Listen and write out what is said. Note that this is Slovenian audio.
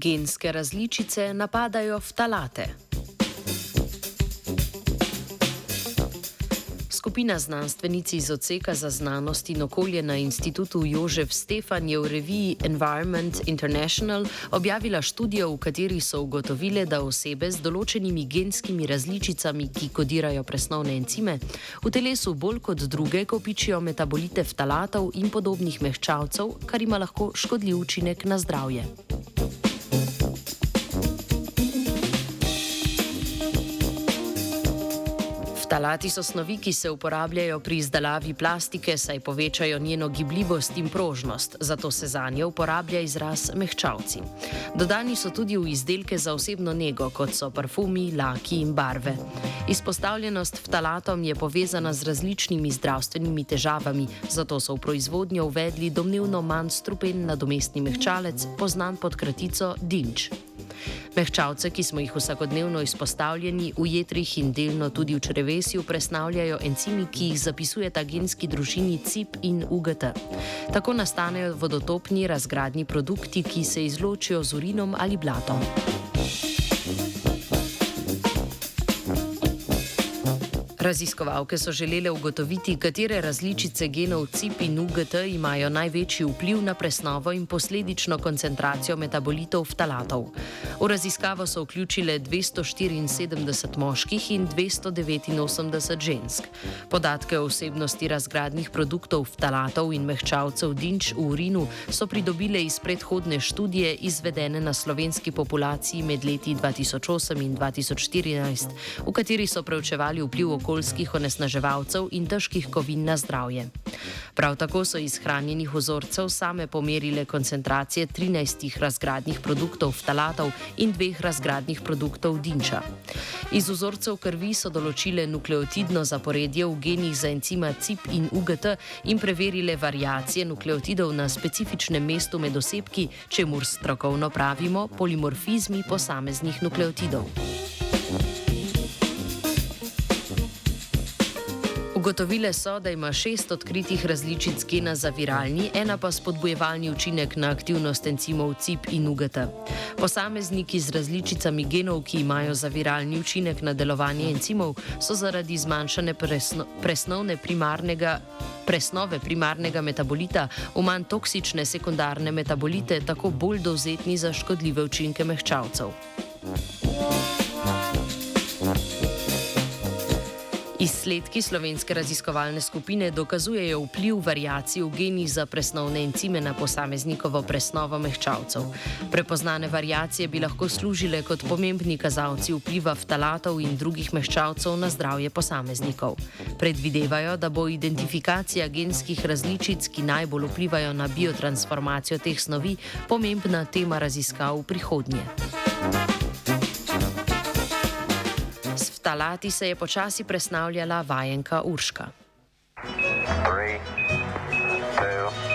Genske različice napadajo ftalate. Skupina znanstvenic iz odseka za znanost in okolje na inštitutu Jožef Stefan je v reviji Environment International objavila študijo, v kateri so ugotovile, da osebe z določenimi genskimi različicami, ki kodirajo presnovne encime, v telesu bolj kot druge kopičijo metabolite ftalatov in podobnih mehčavcev, kar ima lahko škodljiv učinek na zdravje. Ftalati so snovi, ki se uporabljajo pri izdelavi plastike, saj povečajo njeno gibljivost in prožnost, zato se za njo uporablja izraz mehčavci. Dodani so tudi v izdelke za osebno nego, kot so parfumi, laki in barve. Izpostavljenost ftalatom je povezana z različnimi zdravstvenimi težavami, zato so v proizvodnjo uvedli domnevno manj strupen nadomestni mehčalec, poznan pod kratico DINČ. Mehčavce, ki smo jih vsakodnevno izpostavljeni v jetrih in delno tudi v črevesju, presnavljajo encimi, ki jih zapisujeta genski družini CIP in UGT. Tako nastanejo vodotopni razgradni produkti, ki se izločijo z urinom ali blatom. Raziskovalke so želele ugotoviti, katere različice genov CIP in UGT imajo največji vpliv na presnovo in posledično koncentracijo metabolitov ftalatov. V raziskavo so vključile 274 moških in 289 žensk. Podatke o osebnosti razgradnih produktov ftalatov in mehčavcev dinč v urinu so pridobile iz predhodne študije izvedene na slovenski populaciji med leti 2008 in 2014, v kateri so preučevali vpliv okolja okoljskih onesnaževalcev in težkih kovin na zdravje. Prav tako so iz hranjenih vzorcev same pomerile koncentracije 13 razgradnih produktov ftalatov in dveh razgradnih produktov dinča. Iz vzorcev krvi so določile nukleotidno zaporedje v genih za encima CIP in UGT in preverile variacije nukleotidov na specifičnem mestu med osebki, čemu strokovno pravimo polimorfizmi posameznih nukleotidov. Ugotovile so, da ima šest odkritih različic gena za viralni, ena pa spodbojevalni učinek na aktivnost encimov CIP in UGT. Posamezniki z različicami genov, ki imajo za viralni učinek na delovanje encimov, so zaradi zmanjšane presno, presnovne primarnega. Presnove primarnega metabolita v manj toksične sekundarne metabolite tako bolj dovzetni za škodljive učinke mehčavcev. Izsledki slovenske raziskovalne skupine dokazujejo vpliv variacij v genih za presnovne encime na posameznikovo presnovo mehčavcev. Prepoznane variacije bi lahko služile kot pomembni kazalci vpliva ftalatov in drugih mehčavcev na zdravje posameznikov. Predvidevajo, da bo identifikacija genskih različic, ki najbolj vplivajo na biotransformacijo teh snovi, pomembna tema raziskav v prihodnje. Talati se je počasi presnavljala vajenka Urška. Three, two,